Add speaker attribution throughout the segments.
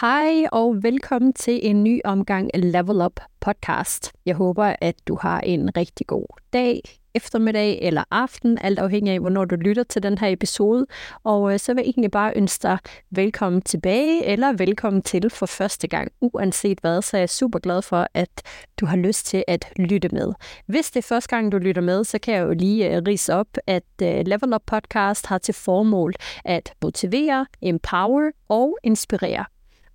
Speaker 1: Hej og velkommen til en ny omgang Level Up podcast. Jeg håber, at du har en rigtig god dag, eftermiddag eller aften, alt afhængig af, hvornår du lytter til den her episode. Og øh, så vil jeg egentlig bare ønske dig velkommen tilbage, eller velkommen til for første gang. Uanset hvad, så er jeg super glad for, at du har lyst til at lytte med. Hvis det er første gang, du lytter med, så kan jeg jo lige øh, rise op, at øh, Level Up Podcast har til formål at motivere, empower og inspirere.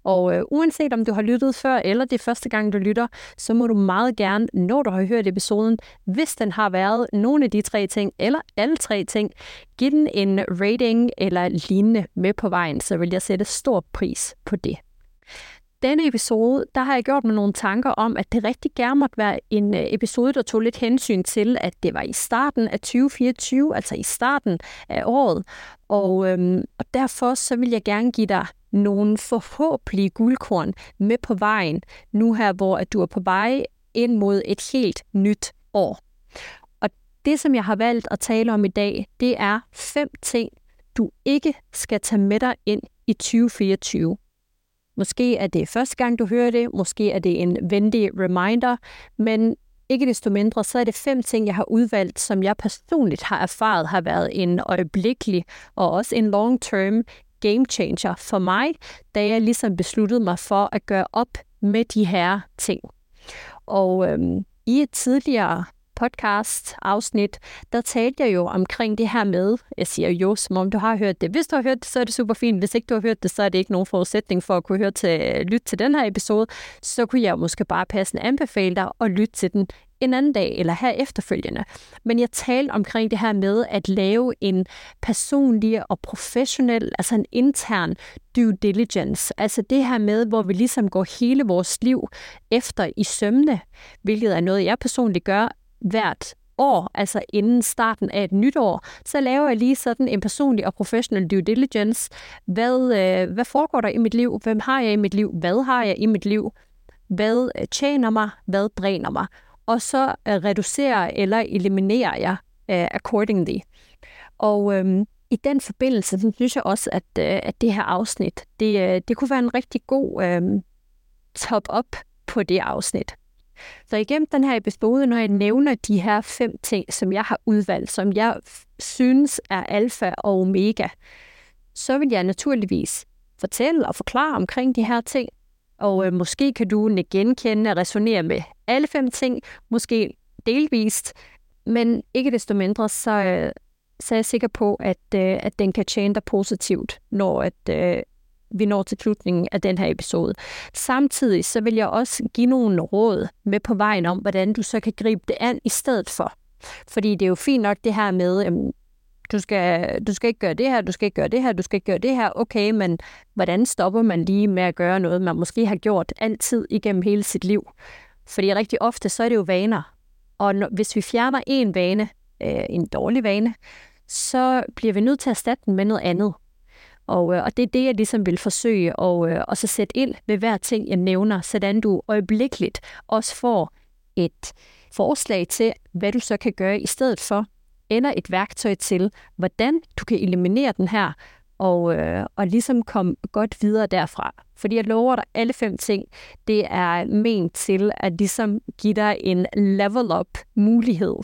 Speaker 1: Og øh, uanset om du har lyttet før, eller det er første gang, du lytter, så må du meget gerne, når du har hørt episoden, hvis den har været nogle af de tre ting, eller alle tre ting, give den en rating eller lignende med på vejen, så vil jeg sætte stor pris på det. Denne episode, der har jeg gjort mig nogle tanker om, at det rigtig gerne måtte være en øh, episode, der tog lidt hensyn til, at det var i starten af 2024, altså i starten af året. Og, øhm, og derfor så vil jeg gerne give dig nogle forhåbentlige guldkorn med på vejen, nu her, hvor at du er på vej ind mod et helt nyt år. Og det, som jeg har valgt at tale om i dag, det er fem ting, du ikke skal tage med dig ind i 2024. Måske er det første gang, du hører det, måske er det en venlig reminder, men ikke desto mindre, så er det fem ting, jeg har udvalgt, som jeg personligt har erfaret har været en øjeblikkelig og også en long-term game changer for mig, da jeg ligesom besluttede mig for at gøre op med de her ting. Og øhm, i et tidligere podcast-afsnit, der talte jeg jo omkring det her med, jeg siger jo, som om du har hørt det. Hvis du har hørt det, så er det super fint. Hvis ikke du har hørt det, så er det ikke nogen forudsætning for at kunne høre til, lytte til den her episode. Så kunne jeg måske bare passende anbefale dig at lytte til den en anden dag eller her efterfølgende. Men jeg talte omkring det her med at lave en personlig og professionel, altså en intern due diligence. Altså det her med, hvor vi ligesom går hele vores liv efter i sømne, hvilket er noget, jeg personligt gør hvert år, altså inden starten af et nyt år, så laver jeg lige sådan en personlig og professionel due diligence. Hvad, øh, hvad foregår der i mit liv? Hvem har jeg i mit liv? Hvad har jeg i mit liv? Hvad øh, tjener mig? Hvad dræner mig? Og så øh, reducerer eller eliminerer jeg uh, accordingly. Og um, i den forbindelse, så synes jeg også, at, øh, at det her afsnit, det, øh, det kunne være en rigtig god øh, top-up på det afsnit. Så igennem den her episode, når jeg nævner de her fem ting, som jeg har udvalgt, som jeg synes er alfa og omega, så vil jeg naturligvis fortælle og forklare omkring de her ting, og øh, måske kan du genkende og resonere med alle fem ting, måske delvist, men ikke desto mindre, så, øh, så er jeg sikker på, at, øh, at den kan tjene dig positivt, når at, øh, vi når til slutningen af den her episode. Samtidig så vil jeg også give nogle råd med på vejen om, hvordan du så kan gribe det an i stedet for. Fordi det er jo fint nok det her med, øhm, du skal, du skal ikke gøre det her, du skal ikke gøre det her, du skal ikke gøre det her. Okay, men hvordan stopper man lige med at gøre noget, man måske har gjort altid igennem hele sit liv? Fordi rigtig ofte, så er det jo vaner. Og når, hvis vi fjerner en vane, øh, en dårlig vane, så bliver vi nødt til at erstatte den med noget andet. Og, øh, og det er det, jeg ligesom vil forsøge at, øh, og så sætte ind ved hver ting, jeg nævner, sådan du øjeblikkeligt også får et forslag til, hvad du så kan gøre i stedet for, eller et værktøj til, hvordan du kan eliminere den her, og, øh, og ligesom komme godt videre derfra. Fordi jeg lover dig, alle fem ting, det er ment til at ligesom give dig en level up mulighed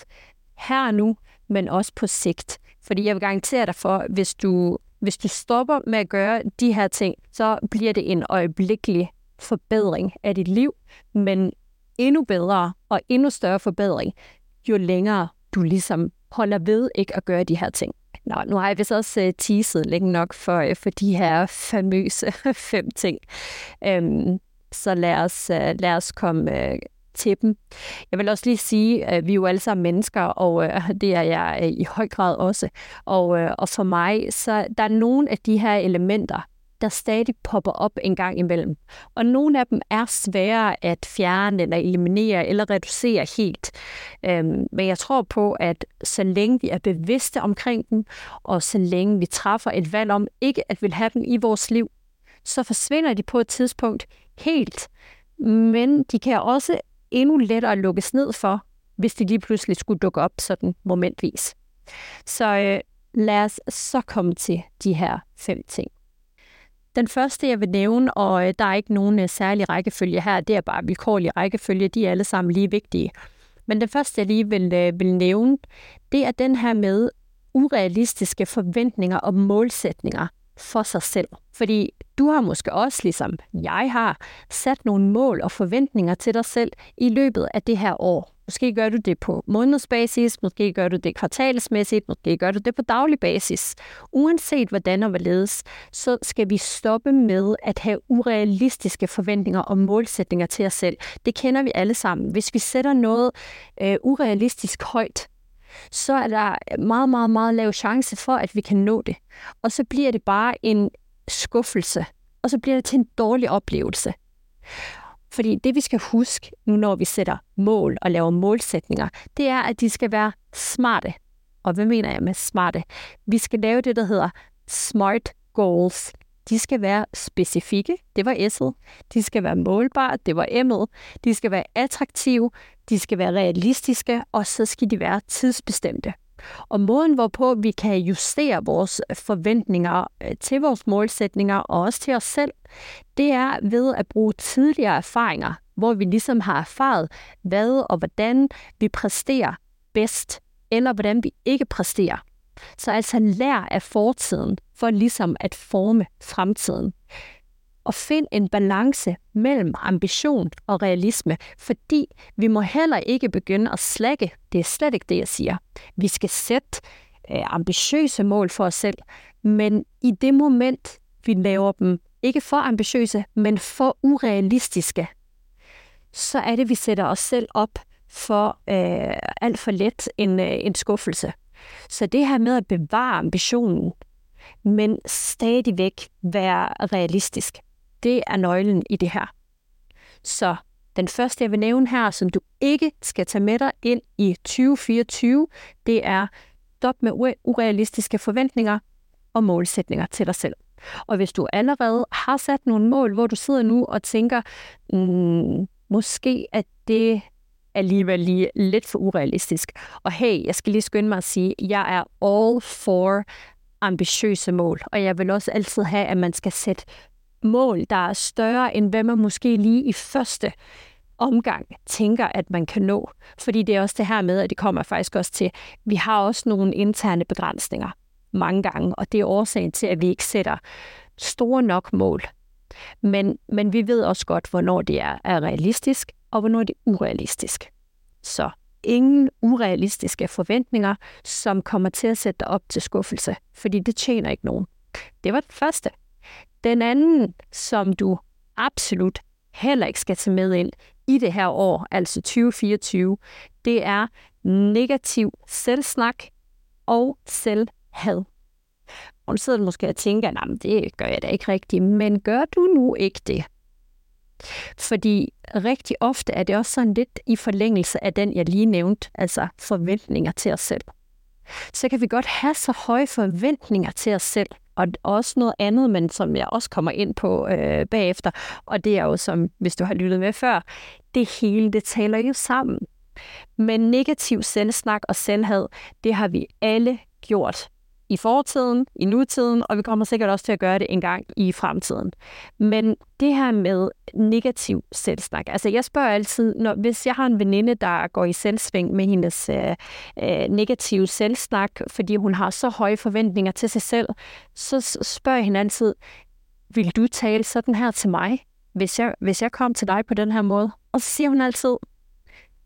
Speaker 1: her og nu, men også på sigt. Fordi jeg vil garantere dig for, hvis du Hvis du stopper med at gøre de her ting, så bliver det en øjeblikkelig forbedring af dit liv, men endnu bedre og endnu større forbedring, jo længere du ligesom holder ved ikke at gøre de her ting. Nå, nu har jeg vist også uh, teaset længe nok for, uh, for de her famøse fem ting. Um, så lad os, uh, lad os komme uh, til dem. Jeg vil også lige sige, at vi er jo alle sammen mennesker, og det er jeg i høj grad også. Og, og for mig, så der er nogle af de her elementer, der stadig popper op en gang imellem. Og nogle af dem er svære at fjerne, eller eliminere, eller reducere helt. Øhm, men jeg tror på, at så længe vi er bevidste omkring dem, og så længe vi træffer et valg om ikke at vil have dem i vores liv, så forsvinder de på et tidspunkt helt. Men de kan også endnu lettere lukkes ned for, hvis de lige pludselig skulle dukke op sådan momentvis. Så øh, lad os så komme til de her fem ting. Den første, jeg vil nævne, og øh, der er ikke nogen øh, særlig rækkefølge her, det er bare vilkårlig rækkefølge, de er alle sammen lige vigtige. Men den første, jeg lige vil, øh, vil nævne, det er den her med urealistiske forventninger og målsætninger for sig selv. Fordi du har måske også, ligesom jeg har, sat nogle mål og forventninger til dig selv i løbet af det her år. Måske gør du det på månedsbasis, måske gør du det kvartalsmæssigt, måske gør du det på daglig basis. Uanset hvordan og hvorledes, så skal vi stoppe med at have urealistiske forventninger og målsætninger til os selv. Det kender vi alle sammen. Hvis vi sætter noget øh, urealistisk højt, så er der meget, meget, meget lav chance for, at vi kan nå det. Og så bliver det bare en skuffelse, og så bliver det til en dårlig oplevelse. Fordi det, vi skal huske nu, når vi sætter mål og laver målsætninger, det er, at de skal være smarte. Og hvad mener jeg med smarte? Vi skal lave det, der hedder SMART goals. De skal være specifikke, det var S'et. De skal være målbare, det var M'et. De skal være attraktive, de skal være realistiske, og så skal de være tidsbestemte. Og måden, hvorpå vi kan justere vores øh, forventninger øh, til vores målsætninger og også til os selv, det er ved at bruge tidligere erfaringer, hvor vi ligesom har erfaret, hvad og hvordan vi præsterer bedst, eller hvordan vi ikke præsterer. Så altså lær af fortiden, for ligesom at forme fremtiden og find en balance mellem ambition og realisme, fordi vi må heller ikke begynde at slække. Det er slet ikke det, jeg siger. Vi skal sætte øh, ambitiøse mål for os selv, men i det moment, vi laver dem ikke for ambitiøse, men for urealistiske, så er det, vi sætter os selv op for øh, alt for let en, øh, en skuffelse. Så det her med at bevare ambitionen, men stadigvæk være realistisk. Det er nøglen i det her. Så den første, jeg vil nævne her, som du ikke skal tage med dig ind i 2024, det er stop med urealistiske forventninger og målsætninger til dig selv. Og hvis du allerede har sat nogle mål, hvor du sidder nu og tænker, mm, måske at det alligevel lige lidt for urealistisk. Og hey, jeg skal lige skynde mig at sige, jeg er all for ambitiøse mål, og jeg vil også altid have, at man skal sætte mål, der er større end hvad man måske lige i første omgang tænker, at man kan nå. Fordi det er også det her med, at det kommer faktisk også til, vi har også nogle interne begrænsninger mange gange, og det er årsagen til, at vi ikke sætter store nok mål. Men, men vi ved også godt, hvornår det er, er realistisk, og hvornår det er urealistisk. Så ingen urealistiske forventninger, som kommer til at sætte dig op til skuffelse, fordi det tjener ikke nogen. Det var det første. Den anden, som du absolut heller ikke skal tage med ind i det her år, altså 2024, det er negativ selvsnak og selvhad. Og nu sidder du måske og tænker, at det gør jeg da ikke rigtigt, men gør du nu ikke det? Fordi rigtig ofte er det også sådan lidt i forlængelse af den, jeg lige nævnte, altså forventninger til os selv. Så kan vi godt have så høje forventninger til os selv, og også noget andet, men som jeg også kommer ind på øh, bagefter, og det er jo som, hvis du har lyttet med før, det hele, det taler jo sammen. Men negativ selvsnak og selvhed, det har vi alle gjort i fortiden, i nutiden, og vi kommer sikkert også til at gøre det en gang i fremtiden. Men det her med negativ selvsnak, altså jeg spørger altid, når, hvis jeg har en veninde, der går i selvsving med hendes øh, øh, negative selvsnak, fordi hun har så høje forventninger til sig selv, så spørger jeg hende altid, vil du tale sådan her til mig, hvis jeg, hvis jeg kom til dig på den her måde? Og så siger hun altid,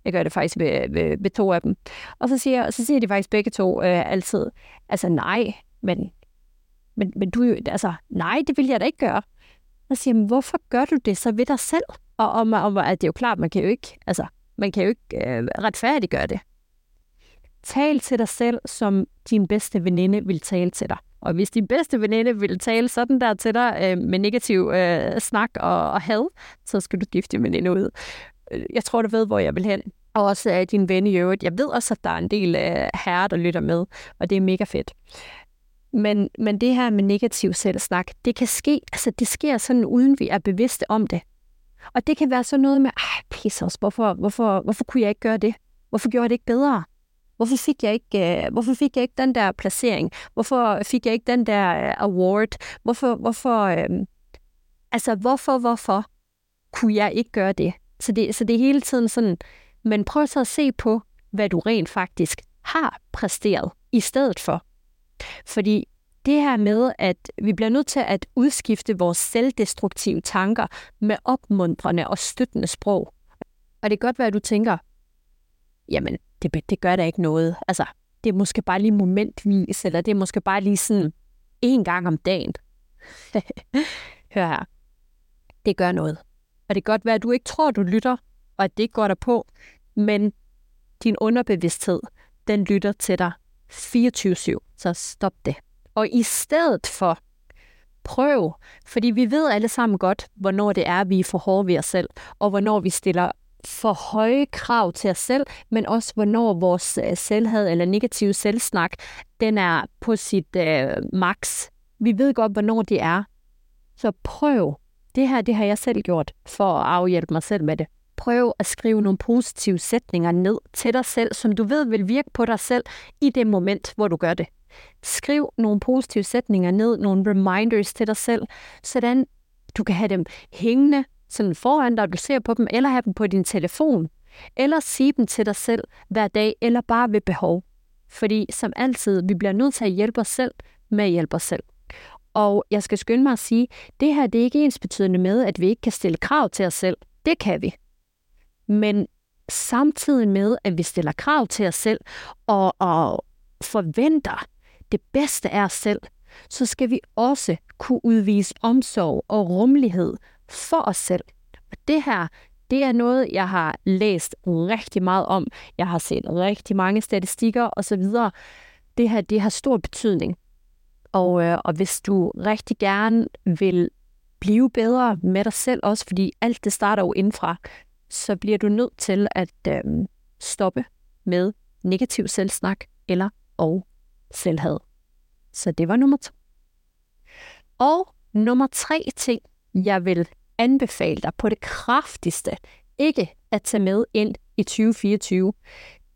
Speaker 1: jeg gør det faktisk ved, ved, ved to af dem. Og så siger, så siger de faktisk begge to øh, altid, altså nej, men, men, men du, altså nej, det vil jeg da ikke gøre. Og så siger jeg, hvorfor gør du det så ved dig selv? Og, og, om at altså, det er jo klart, man kan jo ikke, altså, man kan jo ikke øh, retfærdiggøre det. Tal til dig selv, som din bedste veninde vil tale til dig. Og hvis din bedste veninde vil tale sådan der til dig øh, med negativ øh, snak og, og had, så skal du gifte din veninde ud. Øh, jeg tror, du ved, hvor jeg vil hen. Og også af din ven i øvrigt. Jeg ved også, at der er en del af herrer, der lytter med, og det er mega fedt. Men, men det her med negativ selvsnak, det kan ske, altså det sker sådan, uden vi er bevidste om det. Og det kan være sådan noget med, ej, pisse os, hvorfor, hvorfor, hvorfor kunne jeg ikke gøre det? Hvorfor gjorde jeg det ikke bedre? Hvorfor fik jeg ikke, uh, hvorfor fik jeg ikke den der placering? Hvorfor fik jeg ikke den der uh, award? Hvorfor, hvorfor, uh, altså hvorfor, hvorfor kunne jeg ikke gøre det? Så det, så det er hele tiden sådan, men prøv så at se på, hvad du rent faktisk har præsteret i stedet for. Fordi det her med, at vi bliver nødt til at udskifte vores selvdestruktive tanker med opmuntrende og støttende sprog. Og det kan godt være, at du tænker, jamen, det, det gør da ikke noget. Altså, det er måske bare lige momentvis, eller det er måske bare lige sådan en gang om dagen. Hør her. Det gør noget. Og det kan godt være, at du ikke tror, du lytter, og at det ikke går der på, men din underbevidsthed, den lytter til dig 24-7, så stop det. Og i stedet for, prøv, fordi vi ved alle sammen godt, hvornår det er, vi er for hårde ved os selv, og hvornår vi stiller for høje krav til os selv, men også hvornår vores øh, selvhed eller negative selvsnak, den er på sit øh, max. Vi ved godt, hvornår det er. Så prøv. Det her, det har jeg selv gjort for at afhjælpe mig selv med det. Prøv at skrive nogle positive sætninger ned til dig selv, som du ved vil virke på dig selv i det moment, hvor du gør det. Skriv nogle positive sætninger ned, nogle reminders til dig selv, sådan du kan have dem hængende sådan foran dig, du ser på dem, eller have dem på din telefon, eller sige dem til dig selv hver dag, eller bare ved behov. Fordi som altid, vi bliver nødt til at hjælpe os selv med at hjælpe os selv. Og jeg skal skynde mig at sige, det her det er ikke ens betydende med, at vi ikke kan stille krav til os selv. Det kan vi. Men samtidig med, at vi stiller krav til os selv og, og forventer det bedste af os selv, så skal vi også kunne udvise omsorg og rummelighed for os selv. Og det her, det er noget, jeg har læst rigtig meget om. Jeg har set rigtig mange statistikker osv. Det her, det har stor betydning. Og, øh, og hvis du rigtig gerne vil blive bedre med dig selv også, fordi alt det starter jo indfra, så bliver du nødt til at øh, stoppe med negativ selvsnak eller og selvhed. Så det var nummer to. Og nummer tre ting, jeg vil anbefale dig på det kraftigste ikke at tage med ind i 2024,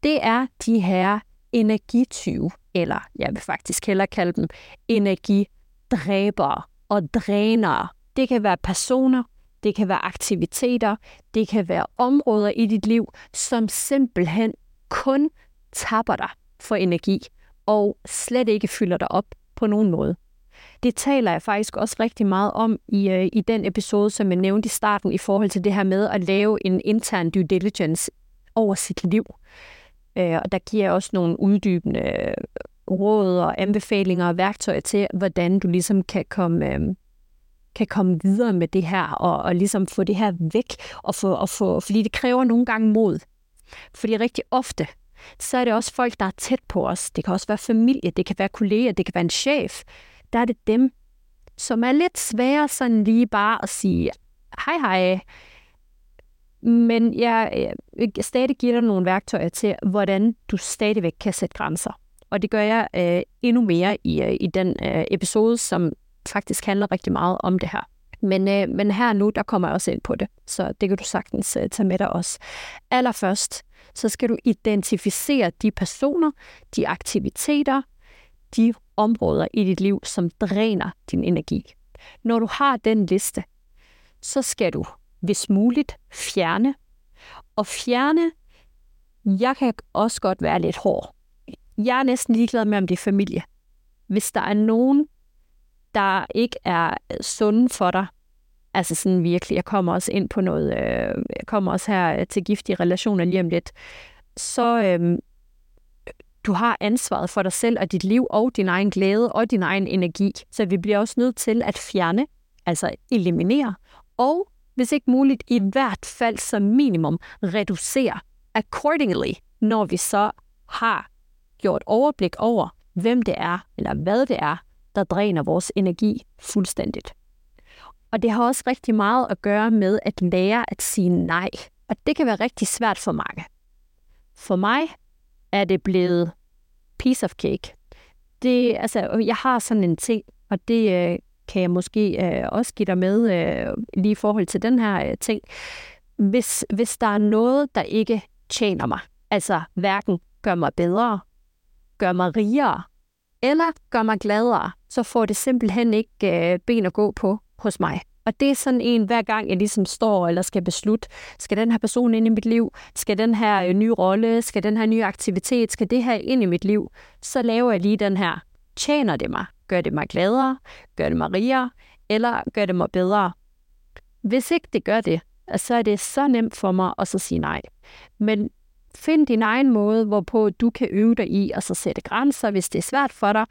Speaker 1: det er de her energityve, eller jeg vil faktisk hellere kalde dem energidræbere og drænere. Det kan være personer, det kan være aktiviteter, det kan være områder i dit liv, som simpelthen kun tapper dig for energi og slet ikke fylder dig op på nogen måde. Det taler jeg faktisk også rigtig meget om i, øh, i den episode, som jeg nævnte i starten, i forhold til det her med at lave en intern due diligence over sit liv. Øh, og der giver jeg også nogle uddybende råd og anbefalinger og værktøjer til, hvordan du ligesom kan komme, øh, kan komme videre med det her, og, og ligesom få det her væk, og få, og få, fordi det kræver nogle gange mod. Fordi rigtig ofte, så er det også folk, der er tæt på os. Det kan også være familie, det kan være kolleger, det kan være en chef, der er det dem, som er lidt svære sådan lige bare at sige, hej hej, men jeg jeg stadig giver dig nogle værktøjer til, hvordan du stadigvæk kan sætte grænser. Og det gør jeg øh, endnu mere i, øh, i den øh, episode, som faktisk handler rigtig meget om det her. Men, øh, men her nu, der kommer jeg også ind på det, så det kan du sagtens øh, tage med dig også. Allerførst, så skal du identificere de personer, de aktiviteter, de områder i dit liv, som dræner din energi. Når du har den liste, så skal du, hvis muligt, fjerne. Og fjerne, jeg kan også godt være lidt hård. Jeg er næsten ligeglad med, om det er familie. Hvis der er nogen, der ikke er øh, sunde for dig, altså sådan virkelig, jeg kommer også ind på noget, øh, jeg kommer også her øh, til giftige relationer lige om lidt, så øhm, øh, du har ansvaret for dig selv og dit liv og din egen glæde og din egen energi. Så vi bliver også nødt til at fjerne, altså eliminere, og hvis ikke muligt, i hvert fald som minimum reducere accordingly, når vi så har gjort overblik over, hvem det er, eller hvad det er, der dræner vores energi fuldstændigt. Og det har også rigtig meget at gøre med at lære at sige nej. Og det kan være rigtig svært for mange. For mig er det blevet piece of cake. Det, altså, jeg har sådan en ting, og det øh, kan jeg måske øh, også give dig med øh, lige i forhold til den her øh, ting. Hvis, hvis der er noget, der ikke tjener mig, altså hverken gør mig bedre, gør mig rigere, eller gør mig gladere, så får det simpelthen ikke øh, ben at gå på hos mig. Og det er sådan en, hver gang jeg ligesom står eller skal beslutte, skal den her person ind i mit liv, skal den her øh, nye rolle, skal den her nye aktivitet, skal det her ind i mit liv, så laver jeg lige den her. Tjener det mig? Gør det mig gladere? Gør det mig rigere? Eller gør det mig bedre? Hvis ikke det gør det, så er det så nemt for mig at så sige nej. Men find din egen måde, hvorpå du kan øve dig i at så sætte grænser, hvis det er svært for dig,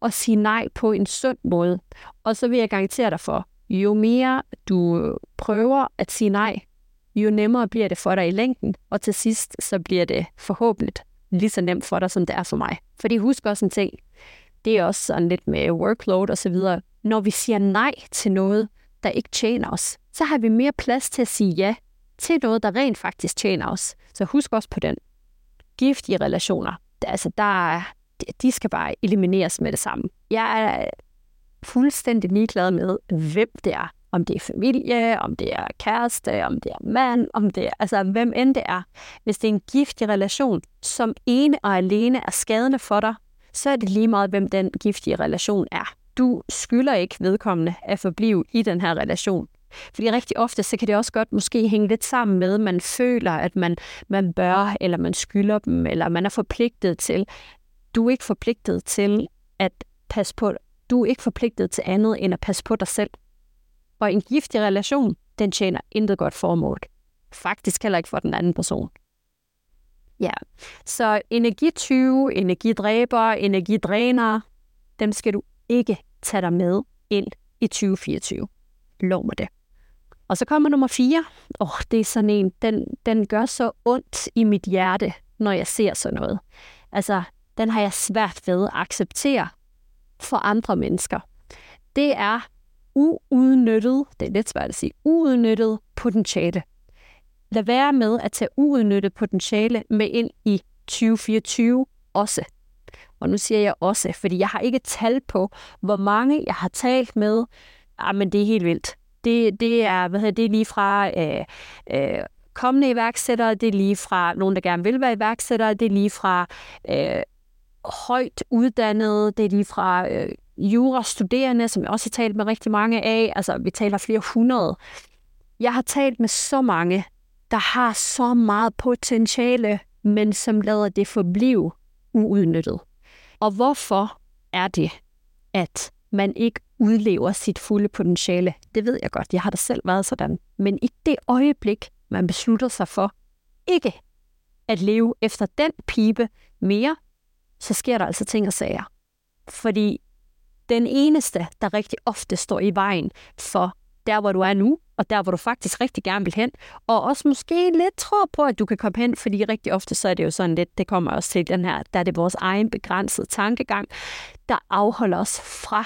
Speaker 1: og sige nej på en sund måde. Og så vil jeg garantere dig for, jo mere du øh, prøver at sige nej, jo nemmere bliver det for dig i længden, og til sidst så bliver det forhåbentlig lige så nemt for dig, som det er for mig. Fordi husk også en ting, det er også sådan lidt med workload og så videre. Når vi siger nej til noget, der ikke tjener os, så har vi mere plads til at sige ja til noget, der rent faktisk tjener os. Så husk også på den. Giftige relationer, altså der, de skal bare elimineres med det samme. Jeg er fuldstændig ligeglad med, hvem det er. Om det er familie, om det er kæreste, om det er mand, om det er, altså hvem end det er. Hvis det er en giftig relation, som ene og alene er skadende for dig, så er det lige meget, hvem den giftige relation er. Du skylder ikke vedkommende at forblive i den her relation. Fordi rigtig ofte, så kan det også godt måske hænge lidt sammen med, at man føler, at man, man bør, eller man skylder dem, eller man er forpligtet til. Du er ikke forpligtet til at passe på du er ikke forpligtet til andet end at passe på dig selv. Og en giftig relation, den tjener intet godt formål. Faktisk heller ikke for den anden person. Ja, så energityve, energidræber, energidræner, dem skal du ikke tage dig med ind i 2024. Lov mig det. Og så kommer nummer 4. Åh, oh, det er sådan en, den, den gør så ondt i mit hjerte, når jeg ser sådan noget. Altså, den har jeg svært ved at acceptere, for andre mennesker. Det er uudnyttet, det er lidt svært at sige, uudnyttet potentiale. Lad være med at tage uudnyttet potentiale med ind i 2024 også. Og nu siger jeg også, fordi jeg har ikke tal på, hvor mange jeg har talt med. Ah, men det er helt vildt. Det, det, er, hvad hedder, det lige fra øh, øh, kommende iværksættere, det er lige fra nogen, der gerne vil være iværksættere, det er lige fra øh, højt uddannede, det er lige fra øh, jurastuderende, som jeg også har talt med rigtig mange af. Altså, vi taler flere hundrede. Jeg har talt med så mange, der har så meget potentiale, men som lader det forblive uudnyttet. Og hvorfor er det, at man ikke udlever sit fulde potentiale? Det ved jeg godt, jeg har da selv været sådan. Men i det øjeblik, man beslutter sig for ikke at leve efter den pipe mere, så sker der altså ting og sager. Fordi den eneste, der rigtig ofte står i vejen for der, hvor du er nu, og der, hvor du faktisk rigtig gerne vil hen, og også måske lidt tror på, at du kan komme hen, fordi rigtig ofte så er det jo sådan lidt, det kommer også til den her, der er det vores egen begrænsede tankegang, der afholder os fra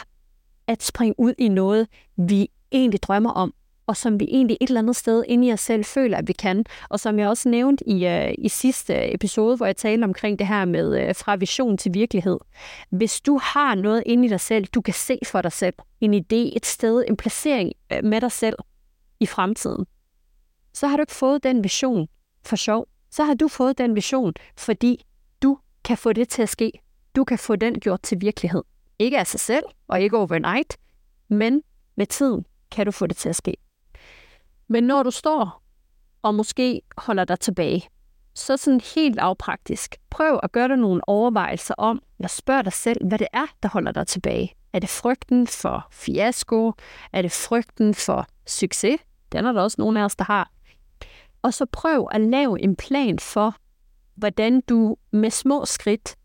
Speaker 1: at springe ud i noget, vi egentlig drømmer om, og som vi egentlig et eller andet sted inde i os selv føler, at vi kan. Og som jeg også nævnte i, øh, i sidste episode, hvor jeg talte omkring det her med øh, fra vision til virkelighed. Hvis du har noget inde i dig selv, du kan se for dig selv, en idé, et sted, en placering øh, med dig selv i fremtiden, så har du ikke fået den vision for sjov. Så har du fået den vision, fordi du kan få det til at ske. du kan få den gjort til virkelighed. Ikke af sig selv, og ikke overnight, men med tiden kan du få det til at ske. Men når du står og måske holder dig tilbage, så sådan helt afpraktisk, prøv at gøre dig nogle overvejelser om, og spørg dig selv, hvad det er, der holder dig tilbage. Er det frygten for fiasko? Er det frygten for succes? Den er der også nogle af os, der har. Og så prøv at lave en plan for, hvordan du med små skridt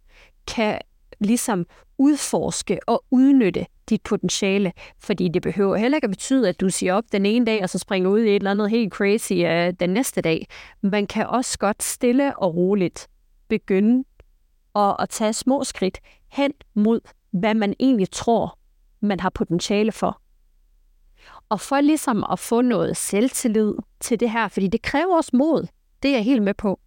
Speaker 1: kan ligesom udforske og udnytte dit potentiale, fordi det behøver heller ikke at betyde, at du siger op den ene dag, og så springer ud i et eller andet helt crazy øh, den næste dag. Man kan også godt stille og roligt begynde at, at tage små skridt hen mod, hvad man egentlig tror, man har potentiale for. Og for ligesom at få noget selvtillid til det her, fordi det kræver også mod, det er jeg helt med på,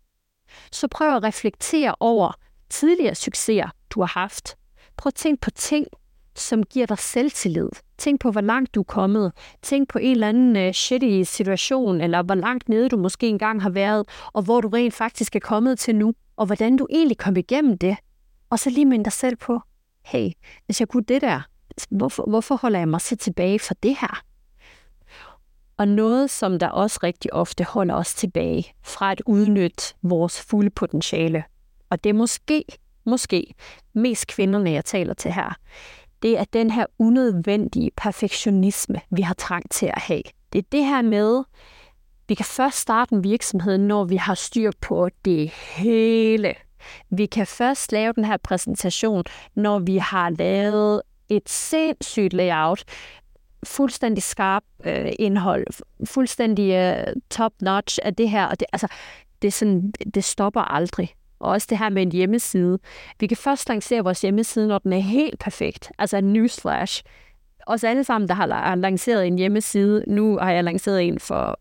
Speaker 1: så prøv at reflektere over tidligere succeser, du har haft. Prøv at tænke på ting, som giver dig selvtillid. Tænk på, hvor langt du er kommet. Tænk på en eller anden uh, shitty situation, eller hvor langt nede du måske engang har været, og hvor du rent faktisk er kommet til nu, og hvordan du egentlig kom igennem det. Og så lige minde dig selv på, hey, hvis jeg kunne det der, hvorfor, hvorfor holder jeg mig så tilbage for det her? Og noget, som der også rigtig ofte holder os tilbage fra at udnytte vores fulde potentiale, og det er måske, måske mest kvinderne, jeg taler til her, det er den her unødvendige perfektionisme, vi har trang til at have. Det er det her med, vi kan først starte en virksomhed, når vi har styr på det hele. Vi kan først lave den her præsentation, når vi har lavet et sindssygt layout, fuldstændig skarp øh, indhold, fuldstændig øh, top-notch af det her. Og det, altså, det, er sådan, det stopper aldrig. Og også det her med en hjemmeside. Vi kan først lancere vores hjemmeside, når den er helt perfekt. Altså en newsflash. Os alle sammen, der har lanceret en hjemmeside. Nu har jeg lanceret en for,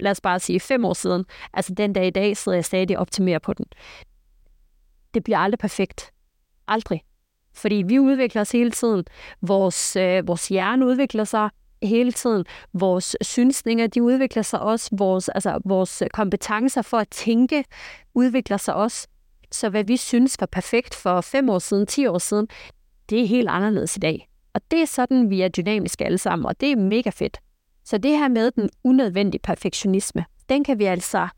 Speaker 1: lad os bare sige, fem år siden. Altså den dag i dag sidder jeg stadig og optimerer på den. Det bliver aldrig perfekt. Aldrig. Fordi vi udvikler os hele tiden. Vores, øh, vores hjerne udvikler sig hele tiden. Vores synsninger, de udvikler sig også. Vores, altså, vores kompetencer for at tænke udvikler sig også. Så hvad vi synes var perfekt for fem år siden, ti år siden, det er helt anderledes i dag. Og det er sådan, vi er dynamiske alle sammen, og det er mega fedt. Så det her med den unødvendige perfektionisme, den kan vi altså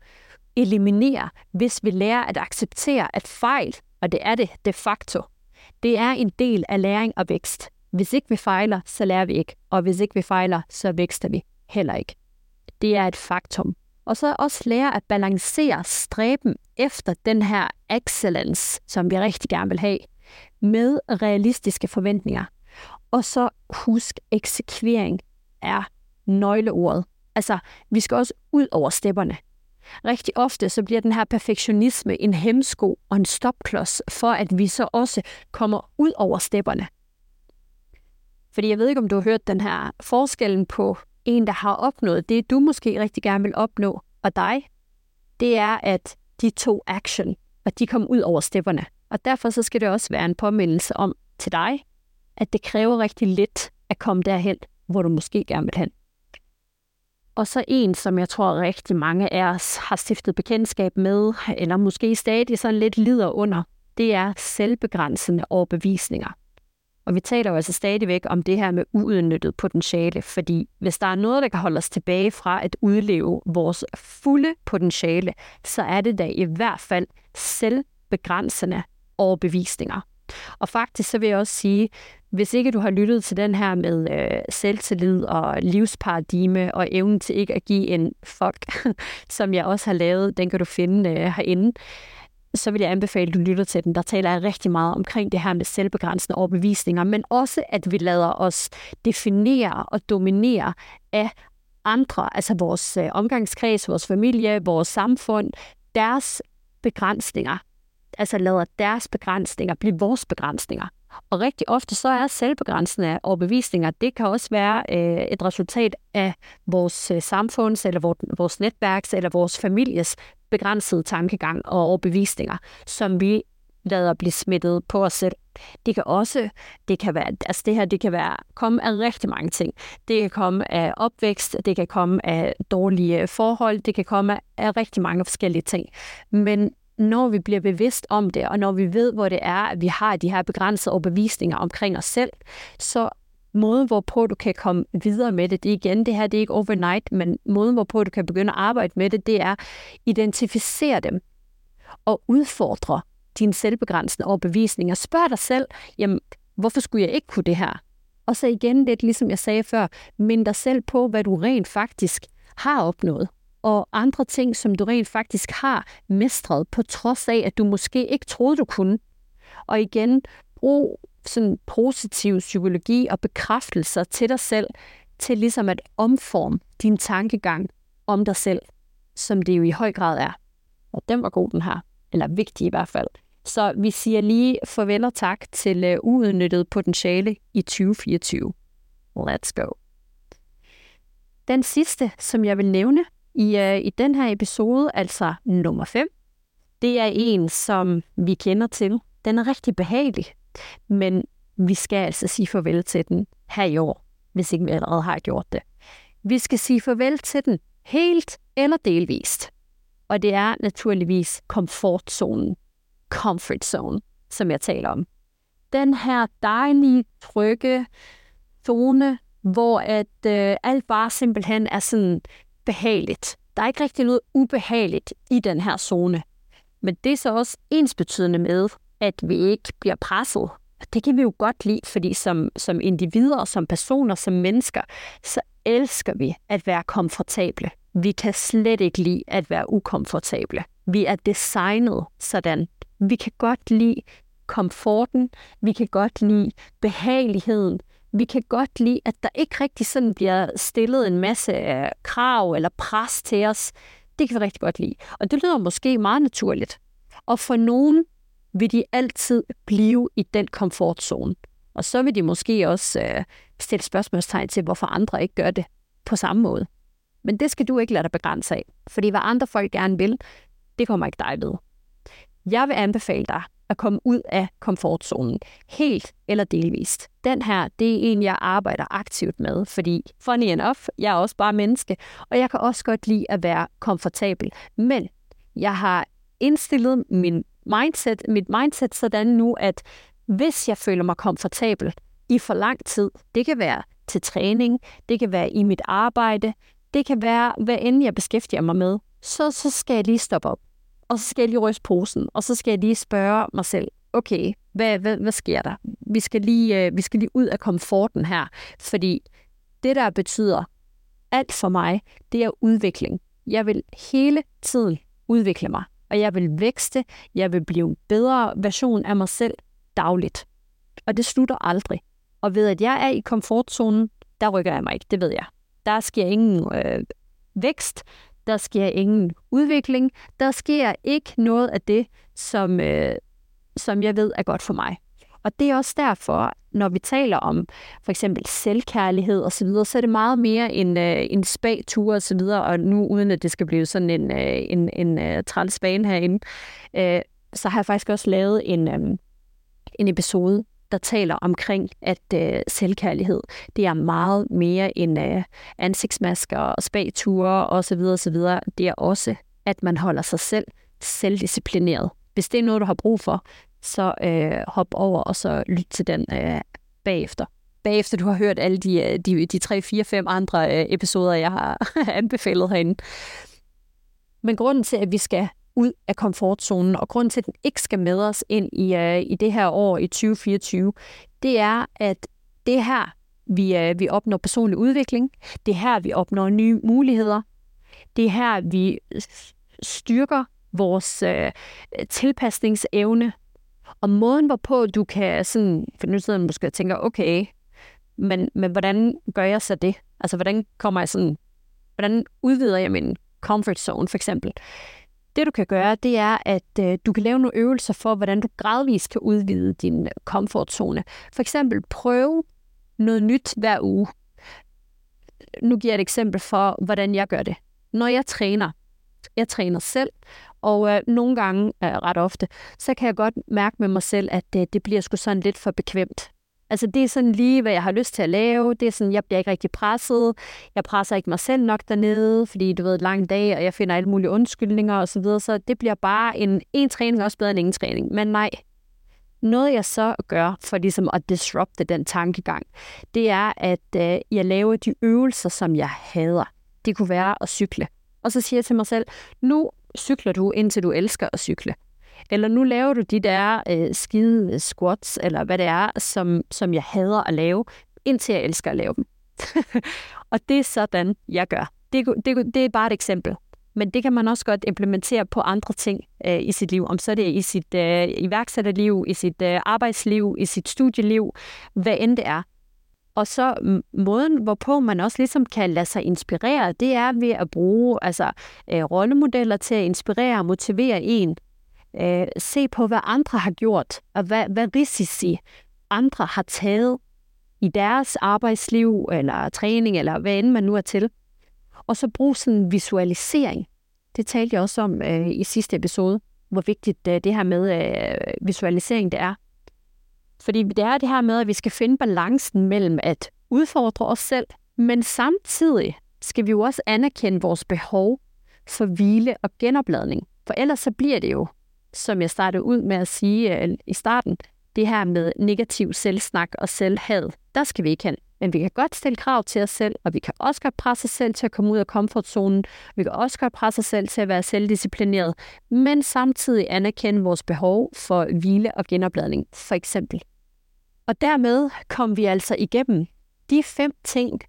Speaker 1: eliminere, hvis vi lærer at acceptere, at fejl, og det er det de facto, det er en del af læring og vækst. Hvis ikke vi fejler, så lærer vi ikke. Og hvis ikke vi fejler, så vækster vi heller ikke. Det er et faktum. Og så også lære at balancere stræben efter den her excellence, som vi rigtig gerne vil have, med realistiske forventninger. Og så husk, eksekvering er nøgleordet. Altså, vi skal også ud over stepperne. Rigtig ofte så bliver den her perfektionisme en hemsko og en stopklods for, at vi så også kommer ud over stepperne. Fordi jeg ved ikke, om du har hørt den her forskellen på en, der har opnået det, du måske rigtig gerne vil opnå, og dig. Det er, at de to action, og de kom ud over stepperne. Og derfor så skal det også være en påmindelse om til dig, at det kræver rigtig lidt at komme derhen, hvor du måske gerne vil hen. Og så en, som jeg tror rigtig mange af os har stiftet bekendtskab med, eller måske stadig sådan lidt lider under, det er selvbegrænsende overbevisninger. Og vi taler jo altså stadigvæk om det her med uudnyttet potentiale, fordi hvis der er noget, der kan holde os tilbage fra at udleve vores fulde potentiale, så er det da i hvert fald selvbegrænsende overbevisninger. Og faktisk så vil jeg også sige, hvis ikke du har lyttet til den her med øh, selvtillid og livsparadigme og evnen til ikke at give en fuck, som jeg også har lavet, den kan du finde øh, herinde, så vil jeg anbefale, at du lytter til den. Der taler jeg rigtig meget omkring det her med selvbegrænsende overbevisninger, men også, at vi lader os definere og dominere af andre, altså vores øh, omgangskreds, vores familie, vores samfund, deres begrænsninger. Altså lader deres begrænsninger blive vores begrænsninger. Og rigtig ofte så er selvbegrænsende overbevisninger, det kan også være øh, et resultat af vores øh, samfunds, eller vores, vores netværks, eller vores families begrænsede tankegang og overbevisninger, som vi lader blive smittet på os selv. Det kan også, det kan være, altså det her, det kan være, komme af rigtig mange ting. Det kan komme af opvækst, det kan komme af dårlige forhold, det kan komme af rigtig mange forskellige ting. Men når vi bliver bevidst om det, og når vi ved, hvor det er, at vi har de her begrænsede overbevisninger omkring os selv, så måden, hvorpå du kan komme videre med det, det er igen, det her det er ikke overnight, men måden, hvorpå du kan begynde at arbejde med det, det er identificere dem og udfordre dine selvbegrænsende overbevisninger. Spørg dig selv, jamen, hvorfor skulle jeg ikke kunne det her? Og så igen lidt, ligesom jeg sagde før, mind dig selv på, hvad du rent faktisk har opnået og andre ting, som du rent faktisk har mestret, på trods af, at du måske ikke troede, du kunne. Og igen, brug sådan positiv psykologi og bekræftelser til dig selv, til ligesom at omforme din tankegang om dig selv, som det jo i høj grad er. Og den var god, den her. Eller vigtig i hvert fald. Så vi siger lige farvel og tak til øh, uudnyttet potentiale i 2024. Let's go. Den sidste, som jeg vil nævne i, øh, i den her episode, altså nummer 5, det er en, som vi kender til. Den er rigtig behagelig, men vi skal altså sige farvel til den her i år, hvis ikke vi allerede har gjort det. Vi skal sige farvel til den helt eller delvist. Og det er naturligvis komfortzonen, comfort zone, som jeg taler om. Den her dejlige, trygge zone, hvor at øh, alt bare simpelthen er sådan behageligt. Der er ikke rigtig noget ubehageligt i den her zone. Men det er så også ensbetydende med, at vi ikke bliver presset. Det kan vi jo godt lide, fordi som, som individer, som personer, som mennesker, så elsker vi at være komfortable. Vi kan slet ikke lide at være ukomfortable. Vi er designet sådan. Vi kan godt lide komforten, vi kan godt lide behageligheden, vi kan godt lide, at der ikke rigtig sådan bliver stillet en masse øh, krav eller pres til os. Det kan vi rigtig godt lide. Og det lyder måske meget naturligt. Og for nogen vil de altid blive i den komfortzone. Og så vil de måske også øh, stille spørgsmålstegn til, hvorfor andre ikke gør det på samme måde. Men det skal du ikke lade dig begrænse af, fordi hvad andre folk gerne vil, det kommer ikke dig ved. Jeg vil anbefale dig at komme ud af komfortzonen, helt eller delvist. Den her, det er en, jeg arbejder aktivt med, fordi funny enough, jeg er også bare menneske, og jeg kan også godt lide at være komfortabel. Men jeg har indstillet min mindset, mit mindset sådan nu, at hvis jeg føler mig komfortabel i for lang tid, det kan være til træning, det kan være i mit arbejde, det kan være, hvad end jeg beskæftiger mig med, så, så skal jeg lige stoppe op. Og så skal jeg lige ryste posen, og så skal jeg lige spørge mig selv, okay, hvad, hvad, hvad sker der? Vi skal, lige, øh, vi skal lige ud af komforten her, fordi det, der betyder alt for mig, det er udvikling. Jeg vil hele tiden udvikle mig og jeg vil vækste, jeg vil blive en bedre version af mig selv dagligt. Og det slutter aldrig. Og ved at jeg er i komfortzonen, der rykker jeg mig ikke, det ved jeg. Der sker ingen øh, vækst, der sker ingen udvikling, der sker ikke noget af det, som, øh, som jeg ved er godt for mig. Og det er også derfor, når vi taler om for eksempel selvkærlighed og så videre, så er det meget mere en, øh, en spagtur og så videre, og nu uden at det skal blive sådan en, øh, en, en uh, træls herinde, øh, så har jeg faktisk også lavet en, øh, en episode, der taler omkring, at øh, selvkærlighed, det er meget mere end øh, ansigtsmasker og spagture og så videre, og så videre. Det er også, at man holder sig selv selvdisciplineret. Hvis det er noget, du har brug for, så øh, hop over og så lyt til den øh, bagefter. Bagefter du har hørt alle de, øh, de, de 3, 4, 5 andre øh, episoder, jeg har anbefalet herinde. Men grunden til, at vi skal ud af komfortzonen, og grunden til, at den ikke skal med os ind i, øh, i det her år i 2024, det er, at det er her, vi, øh, vi opnår personlig udvikling. Det er her, vi opnår nye muligheder. Det er her, vi styrker vores øh, tilpasningsevne og måden, hvorpå du kan sådan, for nu sidder måske og tænker, okay, men, men hvordan gør jeg så det? Altså, hvordan kommer jeg sådan, hvordan udvider jeg min comfort zone, for eksempel? Det, du kan gøre, det er, at øh, du kan lave nogle øvelser for, hvordan du gradvist kan udvide din øh, comfort zone. For eksempel prøve noget nyt hver uge. Nu giver jeg et eksempel for, hvordan jeg gør det. Når jeg træner, jeg træner selv, og øh, nogle gange, øh, ret ofte, så kan jeg godt mærke med mig selv, at øh, det bliver sgu sådan lidt for bekvemt. Altså det er sådan lige, hvad jeg har lyst til at lave. Det er sådan, jeg bliver ikke rigtig presset. Jeg presser ikke mig selv nok dernede, fordi du ved, lang dag, og jeg finder alle mulige undskyldninger og så videre. Så det bliver bare en, en træning også bedre end ingen træning. Men nej, noget jeg så gør for ligesom at disrupte den tankegang, det er, at øh, jeg laver de øvelser, som jeg hader. Det kunne være at cykle. Og så siger jeg til mig selv, nu cykler du, indtil du elsker at cykle. Eller nu laver du de der øh, skide squats, eller hvad det er, som, som jeg hader at lave, indtil jeg elsker at lave dem. og det er sådan, jeg gør. Det, det, det er bare et eksempel. Men det kan man også godt implementere på andre ting øh, i sit liv. Om så er det i sit øh, iværksætterliv, i sit øh, arbejdsliv, i sit studieliv, hvad end det er. Og så måden, hvorpå man også ligesom kan lade sig inspirere, det er ved at bruge altså, øh, rollemodeller til at inspirere og motivere en. Øh, se på, hvad andre har gjort, og hvad, hvad risici andre har taget i deres arbejdsliv, eller træning, eller hvad end man nu er til. Og så bruge sådan en visualisering. Det talte jeg også om øh, i sidste episode, hvor vigtigt øh, det her med øh, visualisering det er. Fordi det er det her med, at vi skal finde balancen mellem at udfordre os selv, men samtidig skal vi jo også anerkende vores behov for hvile og genopladning. For ellers så bliver det jo, som jeg startede ud med at sige øh, i starten, det her med negativ selvsnak og selvhad. Der skal vi ikke hen. Men vi kan godt stille krav til os selv, og vi kan også godt presse os selv til at komme ud af komfortzonen. Vi kan også godt presse os selv til at være selvdisciplineret, men samtidig anerkende vores behov for hvile og genopladning, for eksempel. Og dermed kom vi altså igennem de fem ting,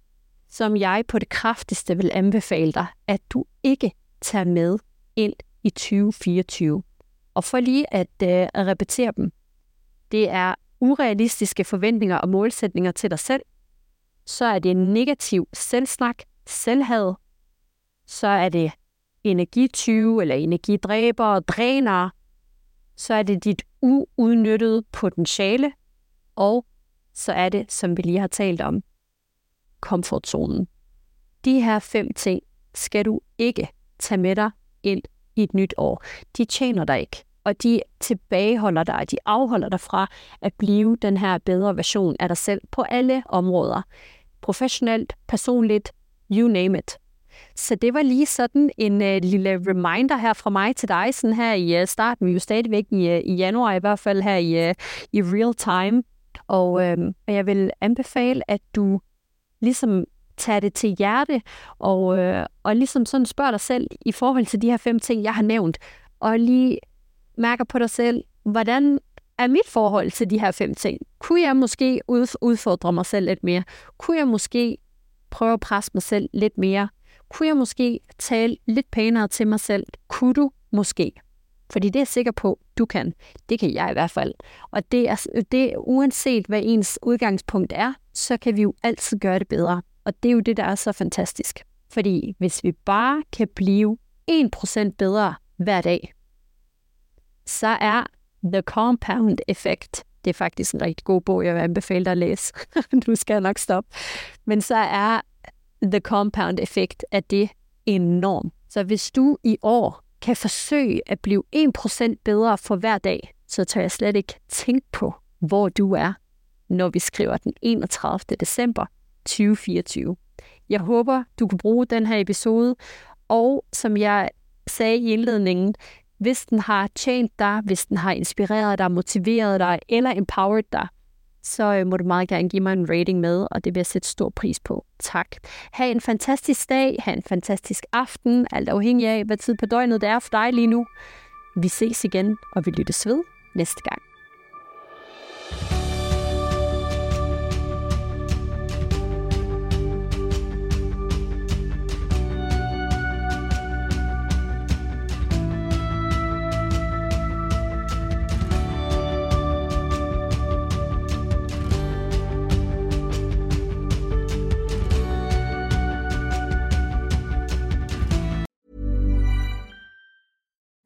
Speaker 1: som jeg på det kraftigste vil anbefale dig, at du ikke tager med ind i 2024. Og for lige at, øh, at repetere dem. Det er urealistiske forventninger og målsætninger til dig selv. Så er det negativ selvsnak, selvhad. Så er det energityve eller energidræber og dræner. Så er det dit uudnyttede potentiale, og så er det, som vi lige har talt om, komfortzonen. De her fem ting skal du ikke tage med dig ind i et nyt år. De tjener dig ikke, og de tilbageholder dig, de afholder dig fra at blive den her bedre version af dig selv på alle områder. Professionelt, personligt, you name it. Så det var lige sådan en uh, lille reminder her fra mig til dig, sådan her i uh, starten. Vi er jo stadigvæk i, uh, i januar, i hvert fald her i, uh, i real time. Og øh, jeg vil anbefale, at du ligesom tage det til hjerte, og, øh, og ligesom sådan spørge dig selv i forhold til de her fem ting, jeg har nævnt, og lige mærker på dig selv, hvordan er mit forhold til de her fem ting? Kunne jeg måske udfordre mig selv lidt mere? Kunne jeg måske prøve at presse mig selv lidt mere? Kunne jeg måske tale lidt pænere til mig selv? Kunne du måske? Fordi det er jeg sikker på, du kan. Det kan jeg i hvert fald. Og det er, det, uanset hvad ens udgangspunkt er, så kan vi jo altid gøre det bedre. Og det er jo det, der er så fantastisk. Fordi hvis vi bare kan blive 1% bedre hver dag, så er The Compound Effect, det er faktisk en rigtig god bog, jeg vil anbefale dig at læse. du skal nok stoppe. Men så er The Compound Effect, at det enorm. Så hvis du i år kan forsøge at blive 1% bedre for hver dag, så tør jeg slet ikke tænke på, hvor du er, når vi skriver den 31. december 2024. Jeg håber, du kan bruge den her episode, og som jeg sagde i indledningen, hvis den har tjent dig, hvis den har inspireret dig, motiveret dig eller empowered dig, så øh, må du meget gerne give mig en rating med, og det vil jeg sætte stor pris på. Tak. Ha' en fantastisk dag, ha' en fantastisk aften, alt afhængig af, hvad tid på døgnet det er for dig lige nu. Vi ses igen, og vi lyttes ved næste gang.